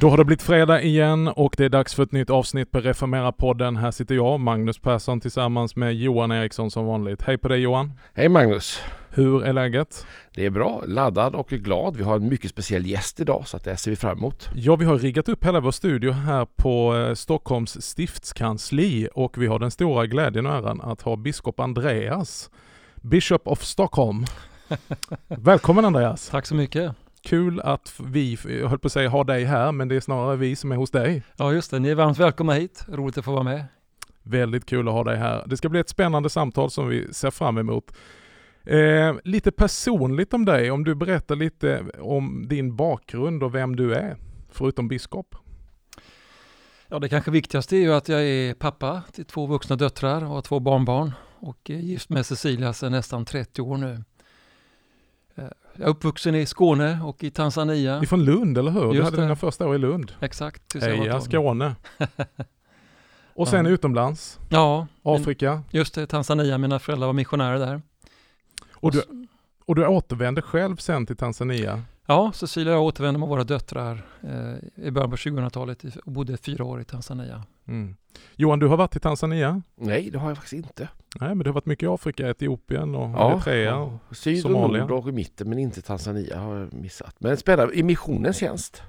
Då har det blivit fredag igen och det är dags för ett nytt avsnitt på Reformera-podden. Här sitter jag, Magnus Persson, tillsammans med Johan Eriksson som vanligt. Hej på dig Johan! Hej Magnus! Hur är läget? Det är bra, laddad och glad. Vi har en mycket speciell gäst idag så att det ser vi fram emot. Ja, vi har riggat upp hela vår studio här på eh, Stockholms stiftskansli och vi har den stora glädjen och äran att ha biskop Andreas, Bishop of Stockholm. Välkommen Andreas! Tack så mycket! Kul att vi, jag höll på att säga ha dig här, men det är snarare vi som är hos dig. Ja just det, ni är varmt välkomna hit. Roligt att få vara med. Väldigt kul att ha dig här. Det ska bli ett spännande samtal som vi ser fram emot. Eh, lite personligt om dig, om du berättar lite om din bakgrund och vem du är, förutom biskop. Ja, det kanske viktigaste är ju att jag är pappa till två vuxna döttrar och har två barnbarn och är gift med Cecilia sedan nästan 30 år nu. Jag är uppvuxen i Skåne och i Tanzania. Ifrån Lund, eller hur? Just du hade det. dina första år i Lund. Exakt. Heja 12. Skåne! och sen Ja. utomlands, Ja, Afrika. just det, Tanzania. Mina föräldrar var missionärer där. Och du, och du återvände själv sen till Tanzania. Ja, Cecilia och jag återvände med våra döttrar eh, i början på 2000-talet i- och bodde fyra år i Tanzania. Mm. Johan, du har varit i Tanzania? Nej, det har jag faktiskt inte. Nej, men du har varit mycket i Afrika, Etiopien och Eritrea. och- Syd och Somalia. nord och i mitten men inte Tanzania har jag missat. Men spännande, i missionens tjänst.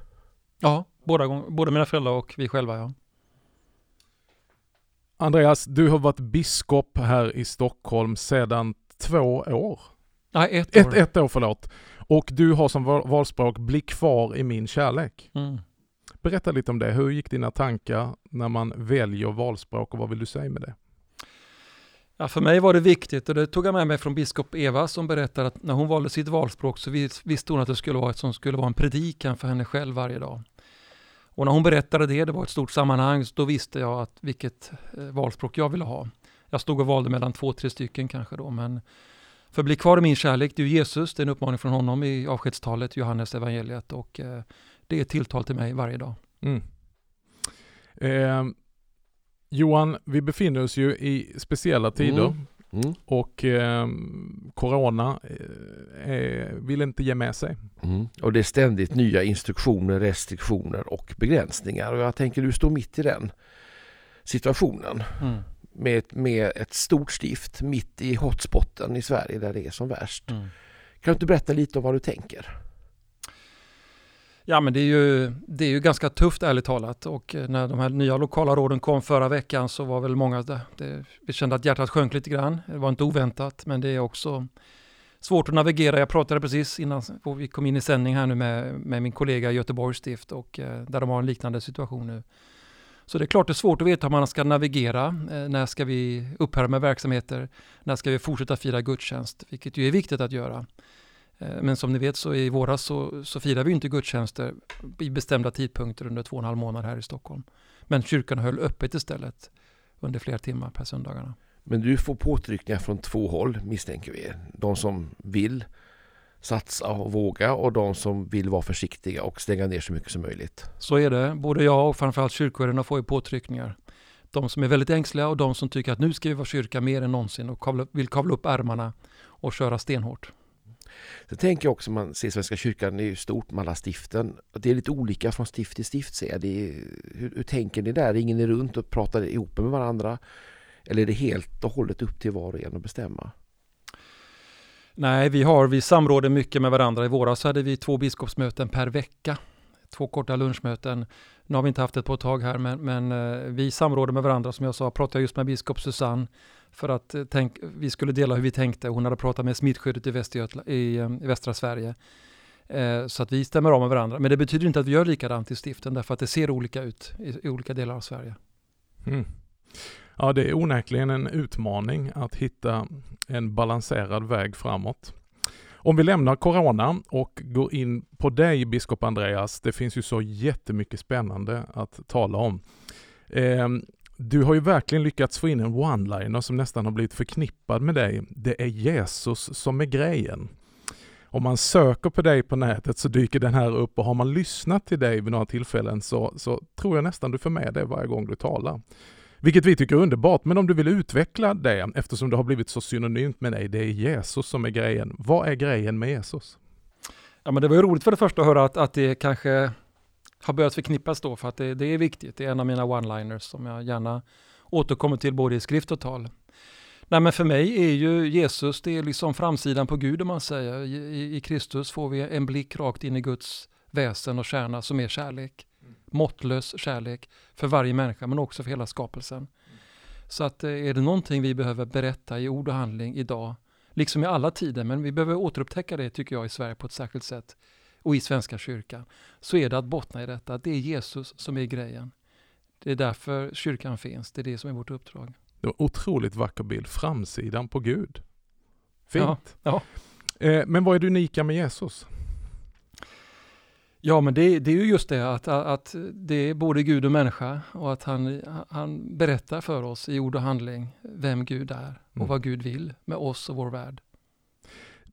Ja, båda, gång, både mina föräldrar och vi själva ja. Andreas, du har varit biskop här i Stockholm sedan två år. Nej, ett, Ett, år. ett år, förlåt. Och du har som val- valspråk Bli kvar i min kärlek. Mm. Berätta lite om det. Hur gick dina tankar när man väljer valspråk och vad vill du säga med det? Ja, för mig var det viktigt och det tog jag med mig från biskop Eva som berättade att när hon valde sitt valspråk så vis- visste hon att det skulle vara ett som skulle vara en predikan för henne själv varje dag. Och när hon berättade det, det var ett stort sammanhang, så då visste jag att vilket eh, valspråk jag ville ha. Jag stod och valde mellan två, tre stycken kanske då, men för bli kvar i min kärlek, ju Jesus, det är en uppmaning från honom i avskedstalet, Johannes evangeliet och eh, det är ett tilltal till mig varje dag. Mm. Eh, Johan, vi befinner oss ju i speciella tider Mm. Mm. och eh, Corona eh, eh, vill inte ge med sig. Mm. Och det är ständigt nya instruktioner, restriktioner och begränsningar. Och jag tänker du står mitt i den situationen Mm. Med, ett- med ett stort stift mitt i hotspoten i Sverige där det är som värst. Mm. Kan du inte berätta lite om vad du tänker? Ja men det är, ju, det är ju ganska tufft ärligt talat och eh, när de här nya lokala råden kom förra veckan så var väl många, det, det, vi kände att hjärtat sjönk lite grann. Det var inte oväntat men det är också svårt att navigera. Jag pratade precis innan vi kom in i sändning här nu med, med min kollega i Göteborgs stift och eh, där de har en liknande situation nu. Så det är klart det är svårt att veta hur man ska navigera. Eh, när ska vi upphöra med verksamheter? När ska vi fortsätta fira gudstjänst? Vilket ju är viktigt att göra. Eh, men som ni vet så i våras så, så firar vi inte gudstjänster i bestämda tidpunkter under två och en halv månad här i Stockholm. Men kyrkan höll öppet istället under flera timmar per söndagarna. Men du får påtryckningar från två håll misstänker vi. De som vill satsa och våga och de som vill vara försiktiga och stänga ner så mycket som möjligt. Så är det. Både jag och framförallt kyrkoherdarna får ju påtryckningar. De som är väldigt ängsliga och de som tycker att nu ska vi vara kyrka mer än någonsin och vill kavla upp ärmarna och köra stenhårt. Så tänker jag också, man ser Svenska kyrkan, det är ju stort med alla stiften. Det är lite olika från stift till stift ser jag. Det är, hur, hur tänker ni där? Ringer ni runt och pratar ihop med varandra? Eller är det helt och hållet upp till var och en att bestämma? Nej, vi har, vi samråder mycket med varandra. I våras hade vi två biskopsmöten per vecka. Två korta lunchmöten. Nu har vi inte haft det på ett tag här, men, men eh, vi samråder med varandra. Som jag sa, pratade just med biskop Susanne för att eh, tänk, vi skulle dela hur vi tänkte. Hon hade pratat med smittskyddet i, Västergötla, i, i västra Sverige. Eh, så att vi stämmer av med varandra. Men det betyder inte att vi gör likadant i stiften, därför att det ser olika ut i, i olika delar av Sverige. Mm. Ja, det är onekligen en utmaning att hitta en balanserad väg framåt. Om vi lämnar Corona och går in på dig, biskop Andreas. Det finns ju så jättemycket spännande att tala om. Eh, du har ju verkligen lyckats få in en one-liner som nästan har blivit förknippad med dig. Det är Jesus som är grejen. Om man söker på dig på nätet så dyker den här upp och har man lyssnat till dig vid några tillfällen så, så tror jag nästan du får med det varje gång du talar. Vilket vi tycker är underbart, men om du vill utveckla det eftersom det har blivit så synonymt med dig, det är Jesus som är grejen. Vad är grejen med Jesus? Ja, men det var ju roligt för det första att höra att, att det kanske har börjat förknippas då för att det, det är viktigt. Det är en av mina one-liners som jag gärna återkommer till både i skrift och tal. Nej, men för mig är ju Jesus, det är liksom framsidan på Gud om man säger. I, I, Kristus får vi en blick rakt in i Guds väsen och kärna som är kärlek. Måttlös kärlek för varje människa men också för hela skapelsen. Så att eh, är det någonting vi behöver berätta i ord och handling idag, liksom i alla tider, men vi behöver återupptäcka det tycker jag i Sverige på ett särskilt sätt och i Svenska kyrkan, så är det att bottna i detta, att det är Jesus som är grejen. Det är därför kyrkan finns, det är det som är vårt uppdrag. Det var otroligt vacker bild, framsidan på Gud. Fint. Ja, ja. Eh, men vad är det unika med Jesus? Ja, men det, det, är ju just det att, att det är både Gud och människa och att han, han berättar för oss i ord och handling vem Gud är och mm. vad Gud vill med oss och vår värld.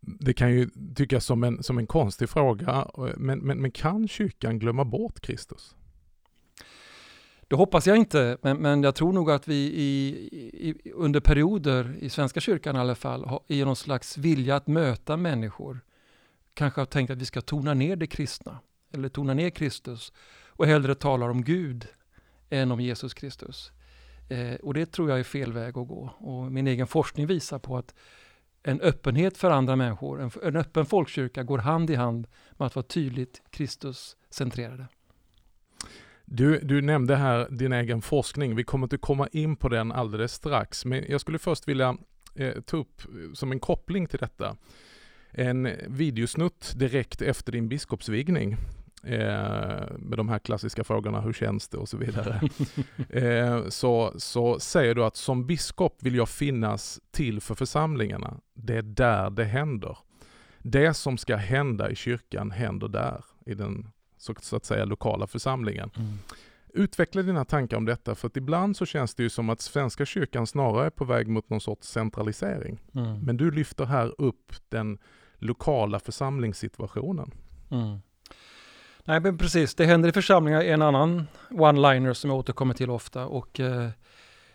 Det kan ju tyckas som en, som en konstig fråga, men, men, men kan kyrkan glömma bort Kristus? Det hoppas jag inte, men, men jag tror nog att vi i, i, under perioder i Svenska kyrkan i alla fall, har, i någon slags vilja att möta människor, kanske har tänkt att vi ska tona ner det kristna, eller tonar ner Kristus, och hellre talar om Gud än om Jesus Kristus. Eh, och det tror jag är fel väg att gå. Och min egen forskning visar på att en öppenhet för andra människor, en, en öppen folkkyrka går hand i hand med att vara tydligt Kristus-centrerade. Du, du nämnde här din egen forskning. Vi kommer inte komma in på den alldeles strax, men jag skulle först vilja eh, ta upp eh, som en koppling till detta en videosnutt direkt efter din biskopsvigning eh, med de här klassiska frågorna, hur känns det och så vidare. eh, så, så säger du att som biskop vill jag finnas till för församlingarna. Det är där det händer. Det som ska hända i kyrkan händer där, i den så, så att säga lokala församlingen. Mm. Utveckla dina tankar om detta, för att ibland så känns det ju som att Svenska kyrkan snarare är på väg mot någon sorts centralisering. Mm. Men du lyfter här upp den lokala församlingssituationen. Mm. Nej, men precis. Det händer i församlingar en annan one-liner som jag återkommer till ofta. Och, eh,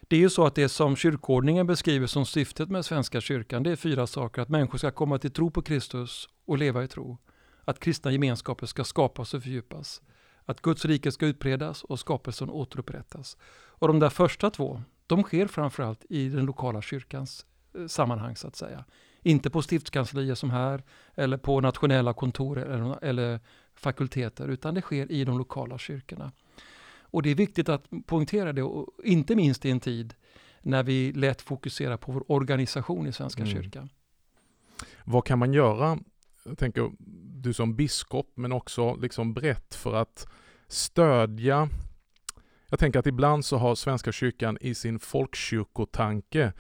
det är ju så att det som kyrkordningen beskriver som syftet med Svenska kyrkan, det är fyra saker. Att människor ska komma till tro på Kristus och leva i tro. Att kristna gemenskaper ska skapas och fördjupas. Att Guds rike ska utbredas och skapelsen återupprättas. Och de där första två, de sker framförallt i den lokala kyrkans eh, sammanhang så att säga. Inte på stiftskanslier som här, eller på nationella kontor eller, eller fakulteter, utan det sker i de lokala kyrkorna. Och det är viktigt att poängtera det, och inte minst i en tid när vi lätt fokuserar på vår organisation i Svenska mm. kyrkan. Vad kan man göra, jag tänker du som biskop, men också liksom brett för att stödja jag tänker att ibland så har Svenska kyrkan i sin folkkyrkotanke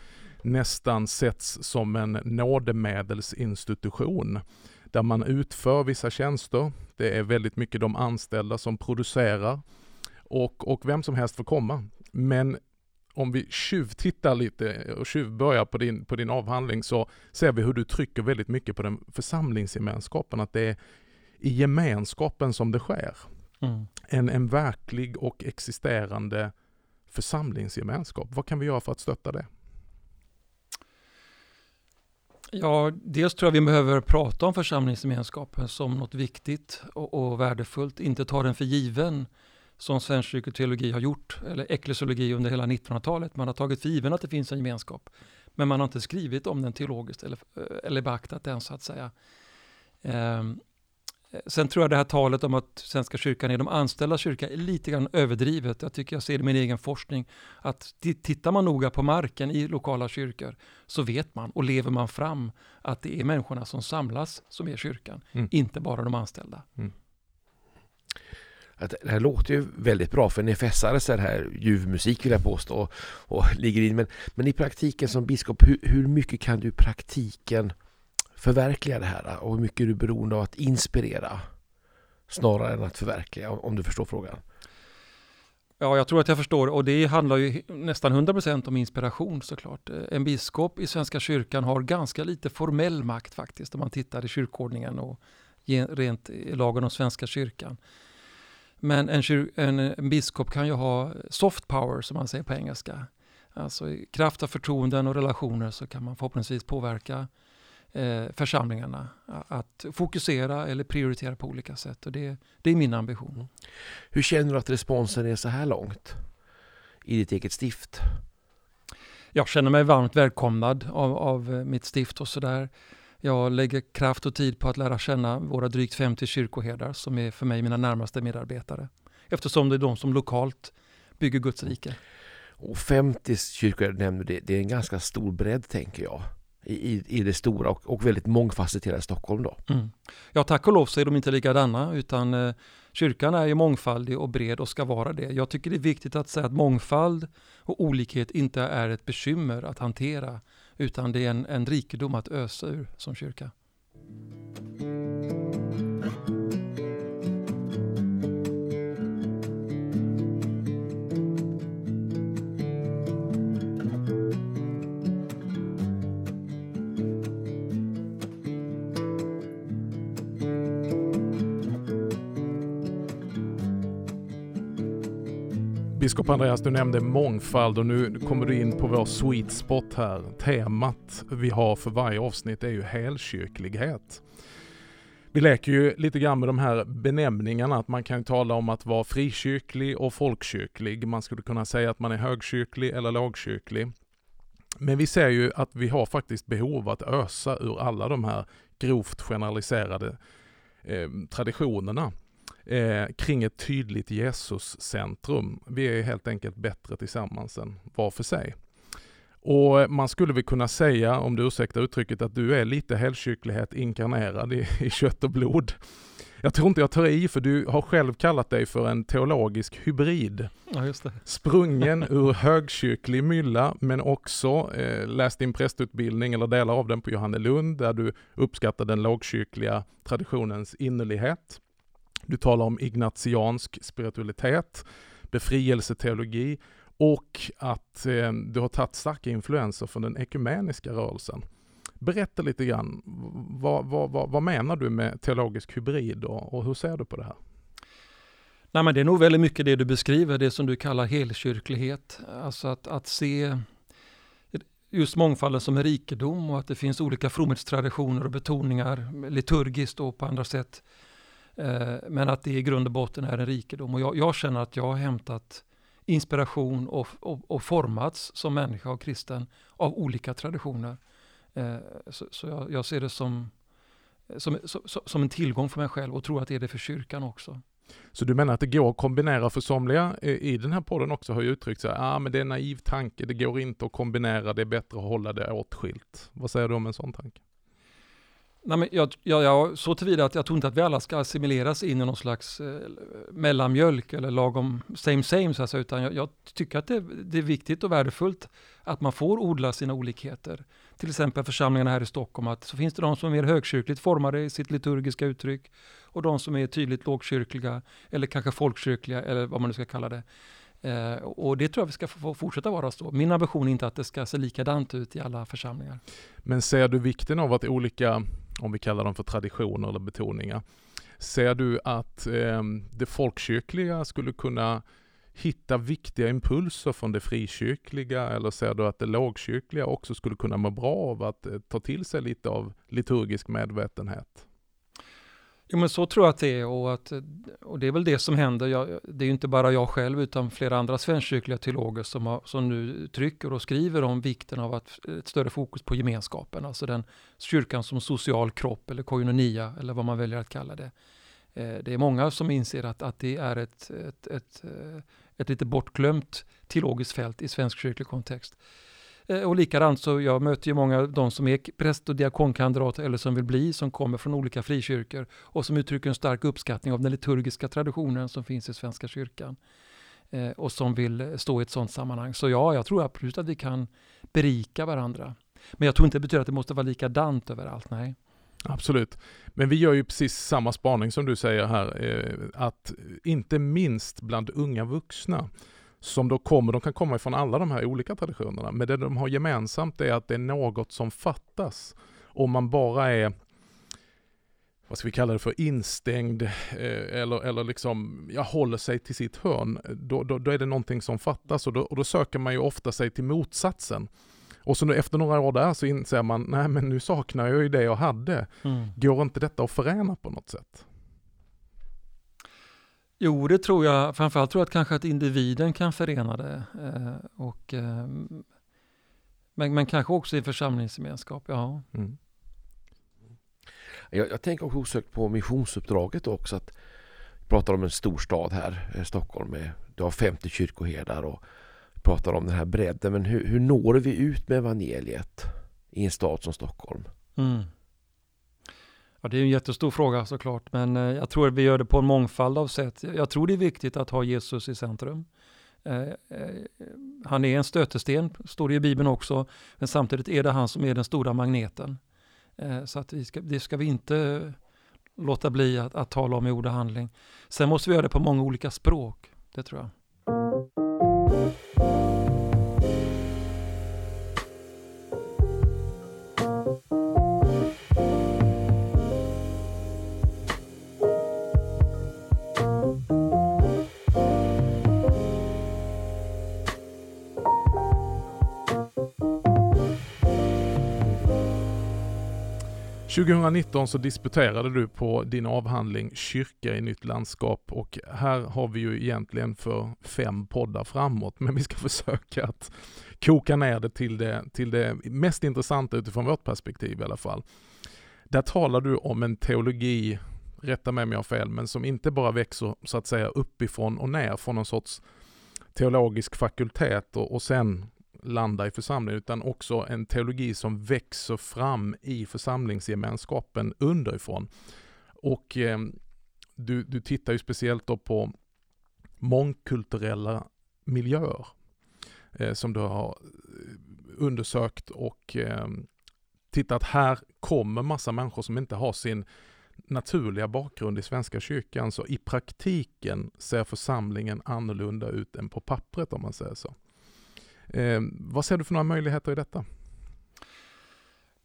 nästan setts som en nådemedelsinstitution där man utför vissa tjänster. Det är väldigt mycket de anställda som producerar och, och vem som helst får komma. Men om vi tjuvtittar lite och tjuvbörjar på din, på din avhandling så ser vi hur du trycker väldigt mycket på den församlingsgemenskapen, att det är i gemenskapen som det sker. Mm. En, en verklig och existerande församlingsgemenskap. Vad kan vi göra för att stötta det? Ja, dels tror jag vi behöver prata om församlingsgemenskapen som något viktigt och, och värdefullt, inte ta den för given som svensk kyrkoteologi har gjort, eller eklesiologi under hela 1900-talet. Man har tagit för given att det finns en gemenskap, men man har inte skrivit om den teologiskt eller, eller beaktat den så att säga. Um, Sen tror jag det här talet om att Svenska kyrkan är de anställda kyrka är lite grann överdrivet. Jag tycker jag ser det i min egen forskning att tittar man noga på marken i lokala kyrkor så vet man och lever man fram att det är människorna som samlas som är kyrkan, mm. inte bara de anställda. Mm. det här låter ju väldigt bra för en EFS-are så här ljuv musik vill jag påstå och, och ligger in. Men, men i praktiken som biskop, hur, hur mycket kan du i praktiken förverkliga det här och hur mycket är du beroende av att inspirera snarare än att förverkliga, om du förstår frågan? Ja, jag tror att jag förstår och det handlar ju nästan 100% om inspiration såklart. Eh, en biskop i Svenska kyrkan har ganska lite formell makt faktiskt om man tittar i kyrkordningen och rent i lagen om Svenska kyrkan. Men en, en, en biskop kan ju ha soft power som man säger på engelska. Alltså i kraft av förtroenden och relationer så kan man förhoppningsvis påverka eh, församlingarna att fokusera eller prioritera på olika sätt. Och det, det är min ambition. Mm. Hur känner du att responsen är så här långt i ditt eget stift? Jag känner mig varmt välkomnad av, av eh, mitt stift och sådär. Jag lägger kraft och tid på att lära känna våra drygt 50 kyrkoherdar som är för mig mina närmaste medarbetare. Eftersom det är de som lokalt bygger Guds rike. Och 50 kyrkor nämnde det, det är en ganska stor bredd tänker jag. I, i det stora och, och väldigt mångfacetterade Stockholm då. Mm. Ja tack och lov så är de inte likadana utan eh, kyrkan är ju mångfaldig och bred och ska vara det. Jag tycker det är viktigt att säga att mångfald och olikhet inte är ett bekymmer att hantera utan det är en, en rikedom att ösa ur som kyrka. Biskop Andreas, du nämnde mångfald och nu kommer du in på vår sweet spot här. Temat vi har för varje avsnitt är ju helkyrklighet. Vi leker ju lite grann med de här benämningarna, att man kan tala om att vara frikyrklig och folkkyrklig. Man skulle kunna säga att man är högkyrklig eller lågkyrklig. Men vi ser ju att vi har faktiskt behov att ösa ur alla de här grovt generaliserade eh, traditionerna eh, kring ett tydligt Jesuscentrum. Vi är helt enkelt bättre tillsammans än var för sig. Och man skulle väl kunna säga, om du ursäktar uttrycket, att du är lite helkyrklighet inkarnerad i, i kött och blod. Jag tror inte jag tar i, för du har själv kallat dig för en teologisk hybrid. Ja, Sprungen ur högkyrklig mylla, men också eh, läst din prästutbildning, eller delar av den på Johannelund, där du uppskattar den lågkyrkliga traditionens innerlighet. Du talar om ignatiansk spiritualitet, befrielseteologi och att eh, du har tagit starka influenser från den ekumeniska rörelsen. Berätta lite grann, vad, vad, vad, vad menar du med teologisk hybrid och, och, hur ser du på det här? Nej, men det är nog väldigt mycket det du beskriver, det som du kallar helkyrklighet. Alltså att, att se just mångfalden som en rikedom och att det finns olika fromhetstraditioner och betoningar liturgiskt och på andra sätt Eh, Eh, men att det i grund och botten är en rikedom. Och jag, jag känner att jag har hämtat inspiration och, och, och, formats som människa och kristen av olika traditioner. Eh, så, så jag, jag, ser det som, som, som, som, en tillgång för mig själv och tror att det är det för kyrkan också. Så du menar att det går att kombinera, för somliga i den här podden också har ju uttryckt sig, ah, men det är en naiv tanke, det går inte att kombinera, det är bättre att hålla det åtskilt. Vad säger du om en sån tanke? Nej, men jag, jag, jag, så tillvida att jag tror inte att vi alla ska assimileras in i någon slags eh, mellanmjölk eller lagom same same, så utan jag, jag, tycker att det, det, är viktigt och värdefullt att man får odla sina olikheter. Till exempel församlingarna här i Stockholm, att så finns det de som är mer högkyrkligt formade i sitt liturgiska uttryck och de som är tydligt lågkyrkliga eller kanske folkkyrkliga eller vad man nu ska kalla det. Eh, och det tror jag vi ska få fortsätta vara så. Min ambition är inte att det ska se likadant ut i alla församlingar. Men ser du vikten av att olika om vi kallar dem för traditioner eller betoningar. Ser du att eh, det folkkyrkliga skulle kunna hitta viktiga impulser från det frikyrkliga eller ser du att det lågkyrkliga också skulle kunna må bra av att eh, ta till sig lite av liturgisk medvetenhet? Jo men så tror jag att det är och, att, och det är väl det som händer. Jag, det är ju inte bara jag själv utan flera andra svenskkyrkliga teologer som, har, som nu trycker och skriver om vikten av att, ett större fokus på gemenskapen. Alltså den kyrkan som social kropp eller koinonia eller vad man väljer att kalla det. Eh, det är många som inser att, att det är ett, ett, ett, ett, ett lite bortglömt teologiskt fält i svensk kyrklig kontext. Eh, och likadant så jag möter ju många av de som är präst och diakonkandidater eller som vill bli, som kommer från olika frikyrkor och som uttrycker en stark uppskattning av den liturgiska traditionen som finns i Svenska kyrkan eh, och som vill stå i ett sådant sammanhang. Så ja, jag tror absolut att vi kan berika varandra. Men jag tror inte det betyder att det måste vara likadant överallt, nej. Absolut. Men vi gör ju precis samma spaning som du säger här, eh, att inte minst bland unga vuxna som då kommer, de kan komma ifrån alla de här olika traditionerna, men det de har gemensamt är att det är något som fattas. Om man bara är vad ska vi kalla det för, instängd eh, eller, eller liksom, ja, håller sig till sitt hörn, då, då, då är det någonting som fattas och då, och då söker man ju ofta sig till motsatsen. Och så nu efter några år där så inser man, nej men nu saknar jag ju det jag hade. Mm. Går inte detta att förena på något sätt? Jo, det tror jag. Framförallt tror jag att kanske att individen kan förena det. Eh, och, eh, men, men kanske också i församlingsgemenskap, ja. Mm. Jag, jag tänker också osökt på missionsuppdraget också. Att pratar om en stor stad här, eh, Stockholm. Med, du har 50 kyrkoherdar och pratar om den här bredden. Men hur, hur når vi ut med evangeliet i en stad som Stockholm? Mm. Ja, det är en jättestor fråga såklart, men eh, jag tror att vi gör det på en mångfald av sätt. Jag tror det är viktigt att ha Jesus i centrum. Eh, eh, han är en stötesten, står det i Bibeln också, men samtidigt är det han som är den stora magneten. Så att vi ska, det ska vi inte låta bli att, att tala om i ord och handling. Sen måste vi göra det på många olika språk, det tror jag. 2019 så disputerade du på din avhandling Kyrka i nytt landskap och här har vi ju egentligen för fem poddar framåt men vi ska försöka att koka ner det till det, till det mest intressanta utifrån vårt perspektiv i alla fall. Där talar du om en teologi, rätta mig om jag har fel, men som inte bara växer så att säga uppifrån och ner från någon sorts teologisk fakultet och, och sen landa i församlingen utan också en teologi som växer fram i församlingsgemenskapen underifrån. Och eh, du, du tittar ju speciellt då på mångkulturella miljöer eh, som du har eh, undersökt och eh, tittat här kommer massa människor som inte har sin naturliga bakgrund i Svenska kyrkan så i praktiken ser församlingen annorlunda ut än på pappret om man säger så. Eh, vad ser du för några möjligheter i detta?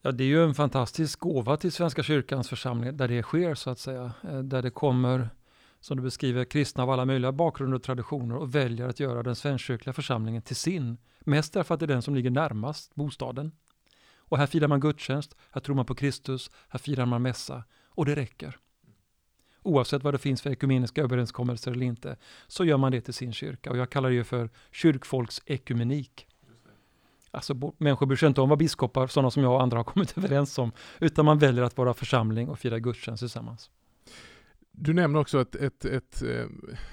Ja, det är ju en fantastisk gåva till Svenska kyrkans församling där det sker så att säga. Eh, där det kommer, som du beskriver, kristna av alla möjliga bakgrunder och traditioner och väljer att göra den svenskkyrkliga församlingen till sin. Mest därför att det är den som ligger närmast bostaden. Och här firar man gudstjänst, här tror man på Kristus, här firar man mässa och det räcker. Oavsett vad det finns för ekumeniska överenskommelser eller inte, så gör man det till sin kyrka. Och jag kallar det för kyrkfolksekumenik. Alltså människor bryr sig inte om vad biskopar, sådana som jag och andra har kommit överens om, utan man väljer att vara församling och fira gudstjänst tillsammans. Du nämner också ett, ett, ett, eh,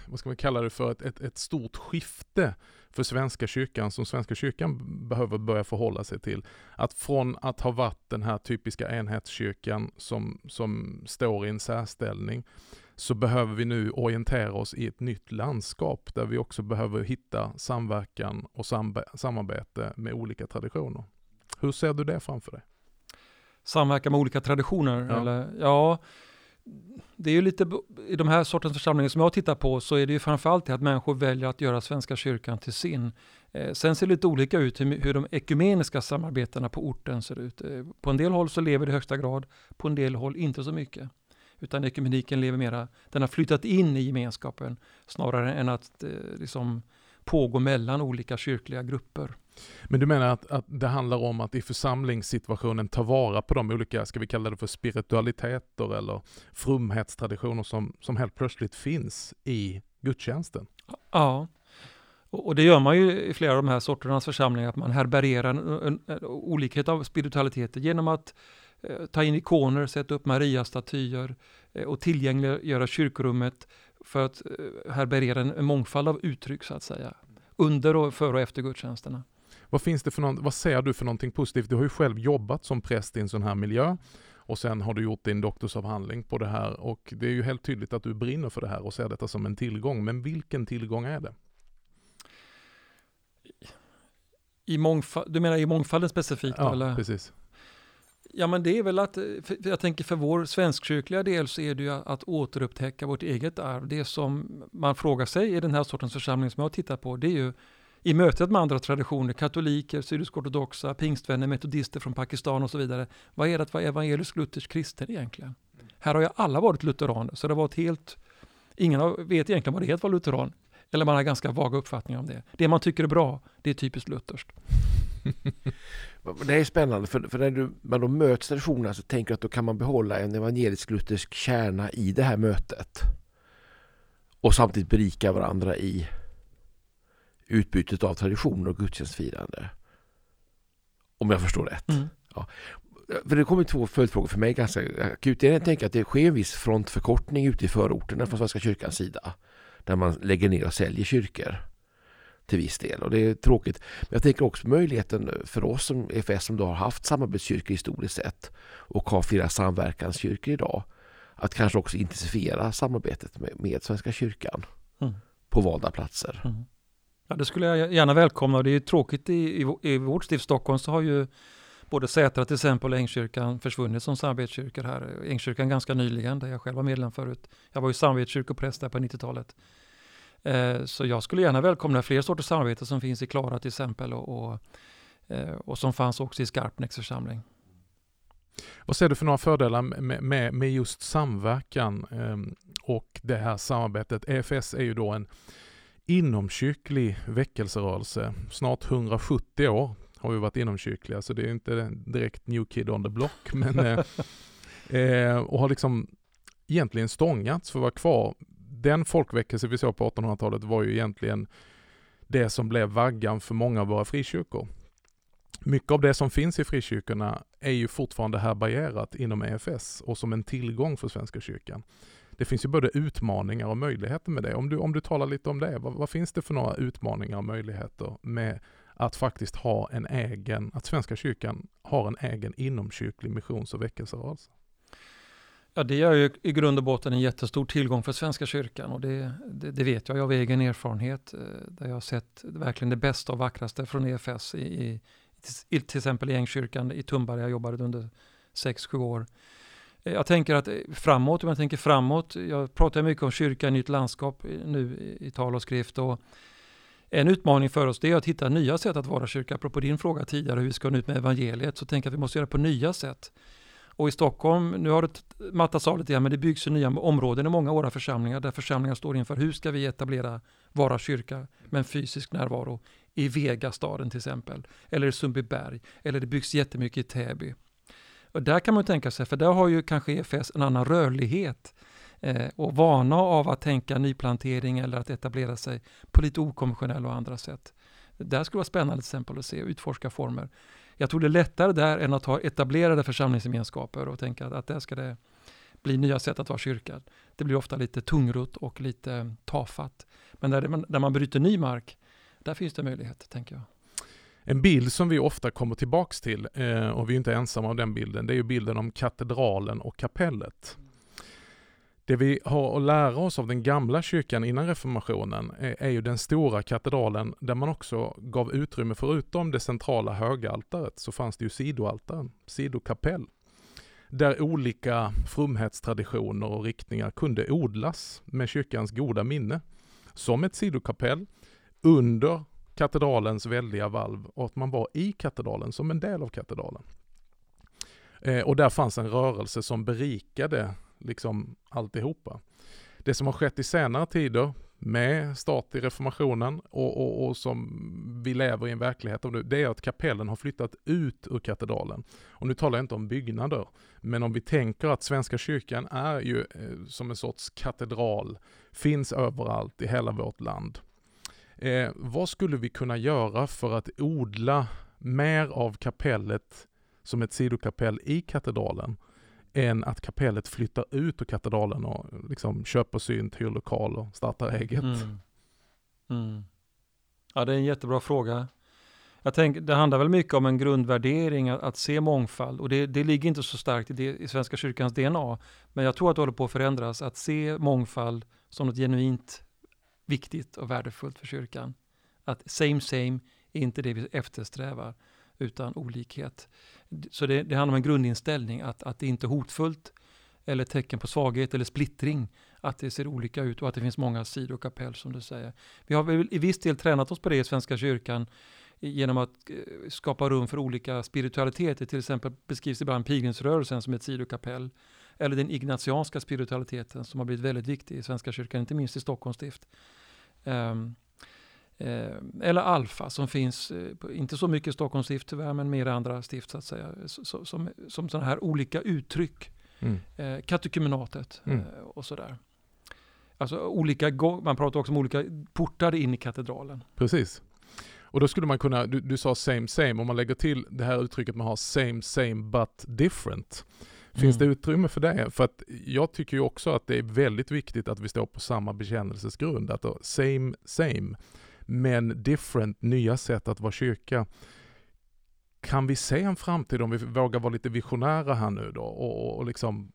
vad ska man kalla det för, ett, ett, ett stort skifte för Svenska kyrkan som Svenska kyrkan behöver börja förhålla sig till. Att från att ha varit den här typiska enhetskyrkan som, som står i en särställning så behöver vi nu orientera oss i ett nytt landskap där vi också behöver hitta samverkan och samarbete med olika traditioner. Hur ser du det framför dig? Samverka med olika traditioner? Ja. Eller? ja det är ju lite, i de här sortens församlingar som jag tittar på så är det ju framförallt det att människor väljer att göra Svenska kyrkan till sin. Eh, sen ser det lite olika ut hur, hur de ekumeniska samarbetena på orten ser ut. Eh, på en del håll så lever det i högsta grad, på en del håll inte så mycket. Utan ekumeniken lever mera, den har flyttat in i gemenskapen snarare än att eh, liksom pågå mellan olika kyrkliga grupper. Men du menar att, att det handlar om att i församlingssituationen ta vara på de olika, ska vi kalla det för spiritualiteter eller frumhetstraditioner som, som helt plötsligt finns i gudstjänsten? Ja, och det gör man ju i flera av de här sorternas församlingar, att man härbärgerar en, en, en olikhet av spiritualiteter genom att eh, ta in ikoner, sätta upp Maria-statyer eh, och tillgängliggöra kyrkorummet för att eh, härbärgera en, en mångfald av uttryck så att säga. Under och före och efter gudstjänsterna. Vad, finns det för någon, vad ser du för någonting positivt? Du har ju själv jobbat som präst i en sån här miljö och sen har du gjort din doktorsavhandling på det här och det är ju helt tydligt att du brinner för det här och ser detta som en tillgång. Men vilken tillgång är det? I mångfald, du menar i mångfalden specifikt? Ja, eller? precis. Ja, men det är väl att, eh, jag tänker för vår svenskkyrkliga del så är det ju att återupptäcka vårt eget arv. Det som man frågar sig i den här sortens församling som jag tittar på, det är ju i mötet med andra traditioner, katoliker, syrisk-ortodoxa, pingstvänner, metodister från Pakistan och så vidare. Vad är det att vara evangelisk-luthersk kristen egentligen? Här har ju alla varit lutheraner, så det har varit helt... Ingen vet egentligen vad det är att vara lutheran. Eller man har ganska vaga uppfattningar om det. Det man tycker är bra, det är typiskt lutherskt. Det är spännande för, för när du, man då möts traditionerna så tänker jag att då kan man behålla en evangelisk-luthersk kärna i det här mötet. Och samtidigt berika varandra i utbytet av traditioner och gudstjänstfirande. Om jag förstår rätt. Mm. Ja. För det kommer två följdfrågor för mig ganska akut. Jag tänker att det sker en viss frontförkortning ute i förorterna från Svenska kyrkans sida. Där man lägger ner och säljer kyrkor till viss del och det är tråkigt. Men jag tänker också möjligheten för oss som EFS som då har haft samarbetskyrkor historiskt sett och har flera samverkanskyrkor idag att kanske också intensifiera samarbetet med, med Svenska kyrkan mm. på valda platser. Mm. Ja, det skulle jag gärna välkomna och det är tråkigt i, i, i vårt stift Stockholm så har ju både Sätra till exempel och Ängkyrkan försvunnit som samarbetskyrkor här. Ängkyrkan ganska nyligen där jag själv var medlem förut. Jag var ju samarbetskyrkopräst där på 90-talet. Eh, så jag skulle gärna välkomna fler sorters samarbete som finns i Klara till exempel och, och, eh, och som fanns också i Skarpnäcks församling. Vad ser du för några fördelar med, med, med just samverkan ehm, och det här samarbetet? EFS är ju då en inomkyrklig väckelserörelse. Snart 170 år har vi varit inomkyrkliga, så det är inte direkt new kid on the block. Men, eh, och har liksom egentligen stångats för att vara kvar den folkväckelse vi såg på 1800-talet var ju egentligen det som blev vaggan för många av våra frikyrkor. Mycket av det som finns i frikyrkorna är ju fortfarande härbärgerat inom EFS och som en tillgång för Svenska kyrkan. Det finns ju både utmaningar och möjligheter med det. Om du, om du talar lite om det, vad, vad finns det för några utmaningar och möjligheter med att faktiskt ha en egen, att Svenska kyrkan har en egen inomkyrklig missions och väckelserörelse? Ja, det är ju i grund och botten en jättestor tillgång för Svenska kyrkan och det, det, det vet jag av egen erfarenhet. Eh, där jag har sett verkligen det bästa och vackraste från EFS i, i till exempel i Ängkyrkan i Tumba där jag jobbade under 6-7 år. Eh, jag tänker att eh, framåt, om jag tänker framåt, jag pratar mycket om kyrka i nytt landskap nu i tal och skrift och en utmaning för oss är att hitta nya sätt att vara kyrka. Apropå din fråga tidigare hur vi ska nå ut med evangeliet så tänker jag att vi måste göra det på nya sätt. Och i Stockholm, nu har det mattats av lite grann, men det byggs ju nya områden i många av våra församlingar där församlingar står inför hur ska vi etablera Vara kyrka med en fysisk närvaro i Vegastaden till exempel, eller i Sundbyberg, eller det byggs jättemycket i Täby. Och där kan man tänka sig, för där har ju kanske EFS en annan rörlighet eh, och vana av att tänka nyplantering eller att etablera sig på lite okonventionella och andra sätt. Där skulle vara spännande till exempel att se och utforska former. Jag tror det är lättare där än att ha etablerade församlingsgemenskaper och tänka att, att där ska det bli nya sätt att vara kyrka. Det blir ofta lite tungrot och lite tafatt. Men där man, där man bryter ny mark, där finns det möjlighet, tänker jag. En bild som vi ofta kommer tillbaks till, eh, och vi är inte ensamma om den bilden, det är ju bilden om katedralen och kapellet. Det vi har att lära oss av den gamla kyrkan innan reformationen är, är, ju den stora katedralen där man också gav utrymme, förutom det centrala högaltaret, så fanns det ju sidoaltaren, sidokapell. Där olika fromhetstraditioner och riktningar kunde odlas med kyrkans goda minne. Som ett sidokapell under katedralens väldiga valv och att man var i katedralen som en del av katedralen. Eh, och där fanns en rörelse som berikade liksom alltihopa. Det som har skett i senare tider med start i reformationen och, och, och, som vi lever i en verklighet av nu, det är att kapellen har flyttat ut ur katedralen. Och nu talar jag inte om byggnader, men om vi tänker att Svenska kyrkan är ju eh, som en sorts katedral, finns överallt i hela vårt land. Eh, vad skulle vi kunna göra för att odla mer av kapellet som ett sidokapell i katedralen? Än att kapellet flyttar ut ur katedralen och liksom köper synt, hyr lokal och startar eget. Mm. Mm. Ja, det är en jättebra fråga. Jag tänker, det handlar väl mycket om en grundvärdering, att, att se mångfald. Och det, det, ligger inte så starkt i, det, i Svenska kyrkans DNA. Men jag tror att det håller på att förändras. Att se mångfald som något genuint viktigt och värdefullt för kyrkan. Att same same är inte det vi eftersträvar, utan olikhet. Så det, det handlar om en grundinställning, att, att det inte är hotfullt eller tecken på svaghet eller splittring, att det ser olika ut och att det finns många sidokapell som du säger. Vi har väl i viss del tränat oss på det i Svenska kyrkan genom att eh, skapa rum för olika spiritualiteter. Till exempel beskrivs ibland pilgrimsrörelsen som ett sidokapell. Eller den ignatianska spiritualiteten som har blivit väldigt viktig i Svenska kyrkan, inte minst i Stockholms stift. Um, eller Alfa som finns, eh, inte så mycket i Stockholms stift tyvärr, men mer i andra stift så att säga. Som som sådana här olika uttryck. Mm. Eh, katekumenatet mm. eh, och sådär. Alltså olika, man pratar också om olika portar in i katedralen. Precis. Och då skulle man kunna, du, du sa same same, om man lägger till det här uttrycket man har same same but different. Finns mm. det utrymme för det? För att jag tycker ju också att det är väldigt viktigt att vi står på samma bekännelsesgrund. Att då, same same, men different, nya sätt att vara kyrka. Kan vi se en framtid om vi vågar vara lite visionära här nu då och, och liksom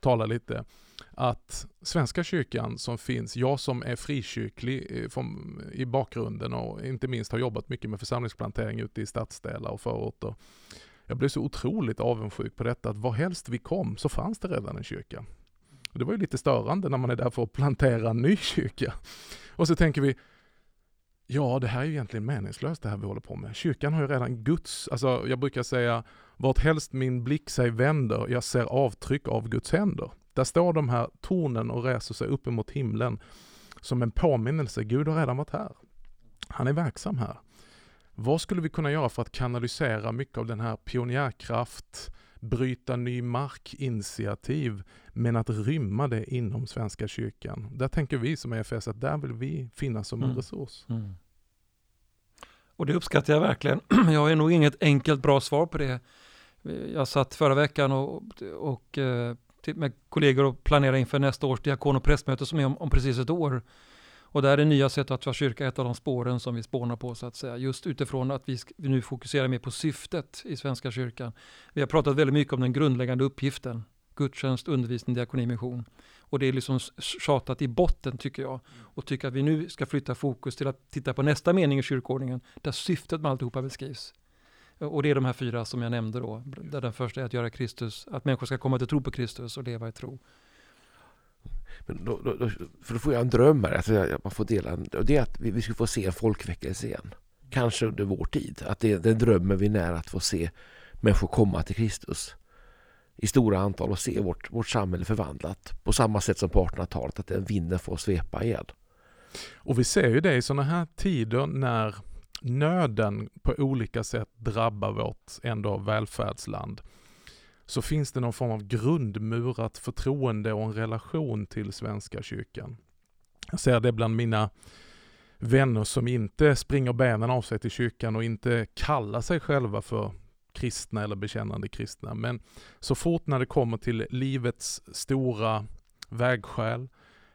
tala lite att Svenska kyrkan som finns, jag som är frikyrklig eh, från, i bakgrunden och inte minst har jobbat mycket med församlingsplantering ute i stadsdelar och förorter. Jag blev så otroligt avundsjuk på detta att var helst vi kom så fanns det redan en kyrka. Det var ju lite störande när man är där för att plantera en ny kyrka. Och så tänker vi, ja det här är ju egentligen meningslöst det här vi håller på med. Kyrkan har ju redan Guds, alltså jag brukar säga, vart helst min blick sig vänder, jag ser avtryck av Guds händer. Där står de här tornen och reser sig upp emot himlen som en påminnelse. Gud har redan varit här. Han är verksam här. Vad skulle vi kunna göra för att kanalisera mycket av den här pionjärkraft, bryta ny mark-initiativ, men att rymma det inom Svenska kyrkan? Där tänker vi som EFS att där vill vi finnas som en mm. resurs. Mm. Och det uppskattar jag verkligen. Jag har nog inget enkelt bra svar på det. Jag satt förra veckan och, och eh, med kollegor och planerar inför nästa års diakon och prästmöte som är om, om, precis ett år. Och där är nya sätt att vara kyrka ett av de spåren som vi spånar på så att säga. Just utifrån att vi, vi nu fokuserar mer på syftet i Svenska kyrkan. Vi har pratat väldigt mycket om den grundläggande uppgiften. Gudstjänst, undervisning, diakoni, mission. Och det är liksom tjatat i botten tycker jag. Och tycker att vi nu ska flytta fokus till att titta på nästa mening i kyrkordningen där syftet med alltihopa beskrivs. Och det är de här fyra som jag nämnde då. Där den första är att göra Kristus, att människor ska komma till tro på Kristus och leva i tro. Men då, då, för då får jag en dröm här, alltså jag, man får dela en, och det är att vi, vi ska få se en folkväckelse igen. Kanske under vår tid. Att det, det drömmen vi när att få se människor komma till Kristus i stora antal och se vårt, vårt samhälle förvandlat på samma sätt som på 1800-talet, att den vinden får svepa igen. Och vi ser ju det i sådana här tider när nöden på olika sätt drabbar vårt ändå välfärdsland så finns det någon form av grundmurat förtroende och en relation till Svenska kyrkan. Jag ser det bland mina vänner som inte springer benen av sig till kyrkan och inte kallar sig själva för kristna eller bekännande kristna. Men så fort när det kommer till livets stora vägskäl,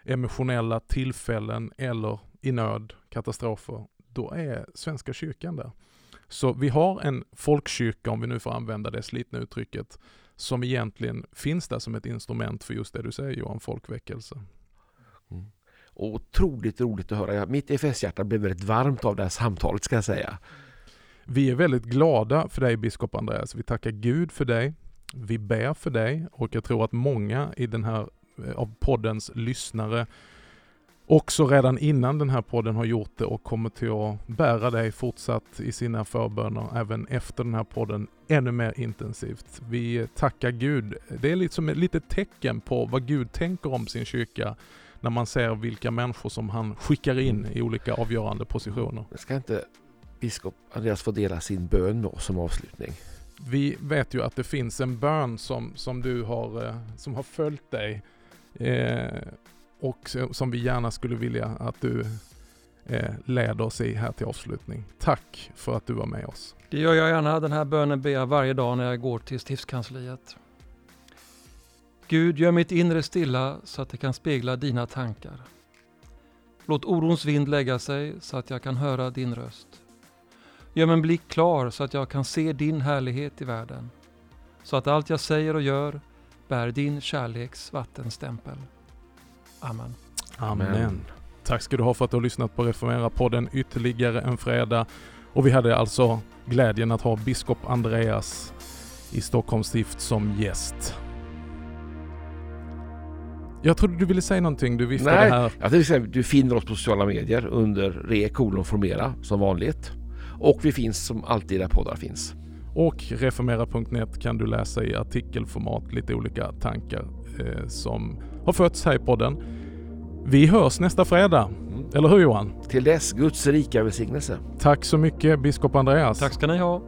emotionella tillfällen eller i nöd, katastrofer, då är Svenska kyrkan där. Så vi har en folkkyrka, om vi nu får använda det slitna uttrycket, som egentligen finns där som ett instrument för just det du säger Johan, folkväckelse. Mm. Otroligt roligt att höra. Mitt EFS-hjärta blev väldigt varmt av det här samtalet ska jag säga. Vi är väldigt glada för dig biskop Andreas. Vi tackar Gud för dig. Vi ber för dig och jag tror att många i den här eh, av poddens lyssnare också redan innan den här podden har gjort det och kommer till att bära dig fortsatt i sina förböner även efter den här podden ännu mer intensivt. Vi tackar Gud. Det är liksom ett litet tecken på vad Gud tänker om sin kyrka när man ser vilka människor som han skickar in i olika avgörande positioner. Jag ska inte biskop Andreas få dela sin bön med oss som avslutning? Vi vet ju att det finns en bön som, som du har, eh, som har följt dig eh, och som vi gärna skulle vilja att du eh, leder oss i här till avslutning. Tack för att du var med oss. Det gör jag gärna. Den här bönen ber jag varje dag när jag går till stiftskansliet. Gud, gör mitt inre stilla så att det kan spegla dina tankar. Låt orons vind lägga sig så att jag kan höra din röst. Gör min blick klar så att jag kan se din härlighet i världen. Så att allt jag säger och gör bär din kärleks vattenstämpel. Amen. Amen. Tack ska du ha för att du har lyssnat på Reformera-podden ytterligare en fredag. Och vi hade alltså glädjen att ha biskop Andreas i Stockholms stift som gäst. Jag trodde du ville säga någonting, du viftade Nej, här. Jag tänkte säga, du finner oss på sociala medier under re formera som vanligt. Och vi finns som alltid där poddar finns. Och reformera.net kan du läsa i artikelformat lite olika tankar som har fötts här i podden. Vi hörs nästa fredag. Mm. Eller hur Johan? Till dess, Guds rika välsignelse. Tack så mycket biskop Andreas. Tack ska ni ha.